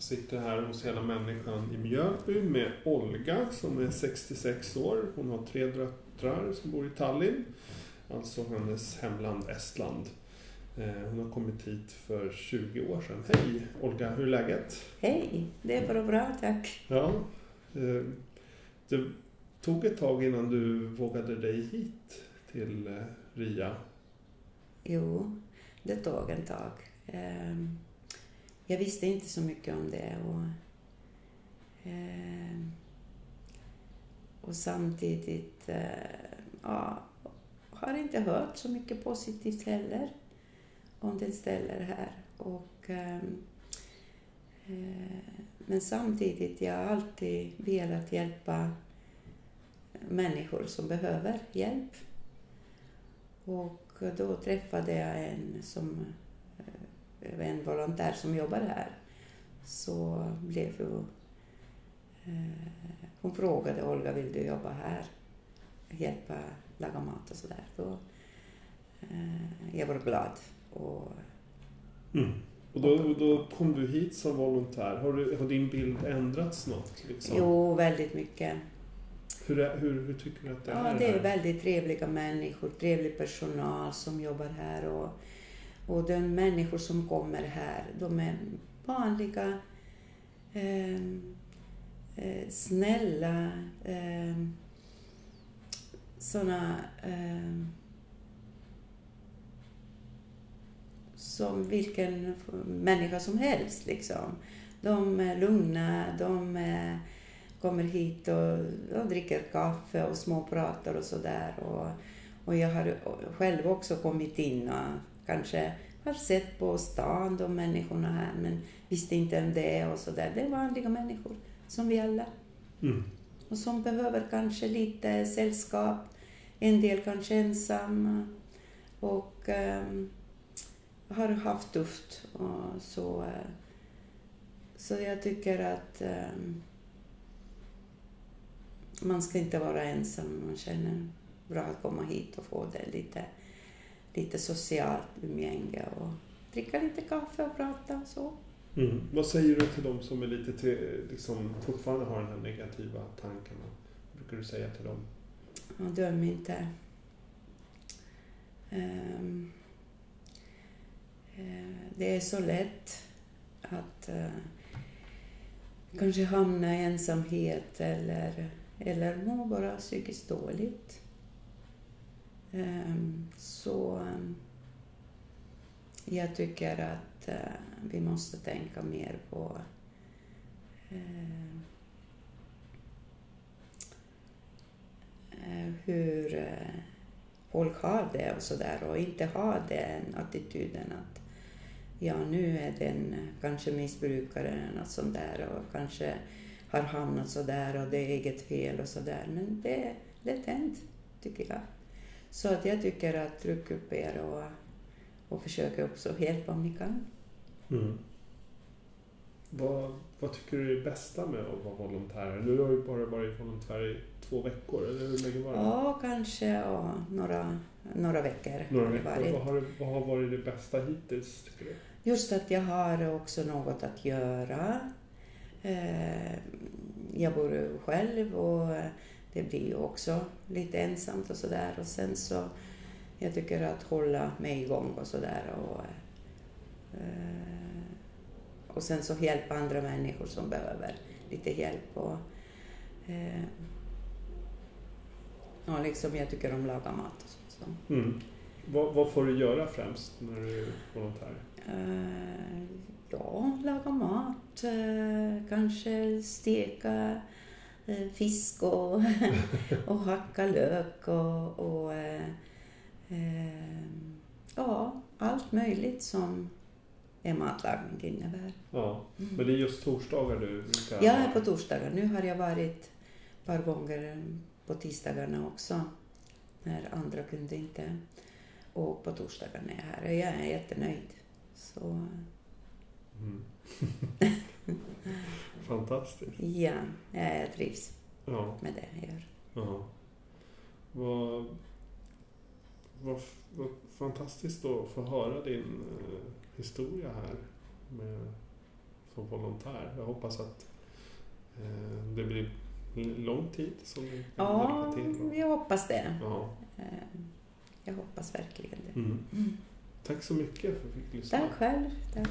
Sitter här hos Hela Människan i Mjölby med Olga som är 66 år. Hon har tre döttrar som bor i Tallinn, alltså hennes hemland Estland. Eh, Hon har kommit hit för 20 år sedan. Hej Olga, hur är läget? Hej, det är bara bra tack. Ja, eh, det tog ett tag innan du vågade dig hit till eh, RIA. Jo, det tog ett tag. Jag visste inte så mycket om det och, eh, och samtidigt eh, ja, har inte hört så mycket positivt heller om den ställer här. Och, ehm, eh, men samtidigt, jag har alltid velat hjälpa människor som behöver hjälp. Och då träffade jag en, som, en volontär som jobbar här. Så blev ju... Eh, hon frågade Olga, vill du jobba här? Hjälpa laga mat och sådär. Då, eh, jag var glad. Och, Och då, då kom du hit som volontär. Har, du, har din bild ändrats något? Liksom? Jo, väldigt mycket. Hur, är, hur, hur tycker du att det Ja, är? det är väldigt trevliga människor, trevlig personal som jobbar här. Och, och de människor som kommer här, de är vanliga, ehm, eh, snälla, eh, såna eh, som vilken människa som helst. Liksom. De är lugna, de är, kommer hit och, och dricker kaffe och småpratar och sådär. Och, och jag har själv också kommit in och kanske har sett på stan de människorna här men visste inte om det och sådär. Det är vanliga människor, som vi alla. Mm. Och som behöver kanske lite sällskap. En del kanske ensamma. Och ehm, har haft tufft. Och så, eh, så jag tycker att ehm, man ska inte vara ensam. Man känner bra att komma hit och få det lite, lite socialt umgänge och dricka lite kaffe och prata och så. Mm. Vad säger du till de som är lite till, liksom, fortfarande har den här negativa tanken? Vad brukar du säga till dem? Ja, döm inte. Eh, det är så lätt att eh, kanske hamna i ensamhet eller, eller må bara psykiskt dåligt. Ehm, så ehm, jag tycker att eh, vi måste tänka mer på ehm, eh, hur eh, folk har det och sådär och inte ha den attityden att ja, nu är den kanske missbrukare eller något sånt där och kanske har hamnat så där och det är eget fel och så där. Men det är lätt hänt, tycker jag. Så att jag tycker att tryck upp er och, och försök också hjälpa om ni kan. Mm. Vad, vad tycker du är det bästa med att vara volontär? Du har ju bara varit volontär i två veckor, eller hur länge var det? Ja, kanske ja, några, några veckor. Några har veckor. varit. Vad har, vad har varit det bästa hittills, tycker du? Just att jag har också något att göra. Eh, Jag bor själv och det blir ju också lite ensamt och sådär. Och sen så, jag tycker att hålla mig igång och sådär. Och, eh, och sen så hjälpa andra människor som behöver lite hjälp. Och, eh, ja, liksom jag tycker om att laga mat och sånt. Så. Mm. Vad, vad får du göra främst när du är volontär? Eh, ja, laga mat, kanske steka fisk och, och hacka lök och, och eh, eh, ja, allt möjligt som en matlagning innebär. Ja, men det är just torsdagar du brukar... Jag är på torsdagar. Nu har jag varit ett par gånger på tisdagarna också, när andra kunde inte. Och på torsdagarna är jag här. Jag är jättenöjd. Så Mm. Fantastiskt. ja, jag trivs Ja, med det jag gör. ja. Vad, vad, vad fantastiskt att få höra din eh, historia här med, som volontär. Jag hoppas att eh, det blir lång tid som vi kan Ja, till. och- jag hoppas det. Ja. Eh, Jag hoppas verkligen det. Mm. Tack så mycket för att vi fick lyssna. Tack själv. Tack.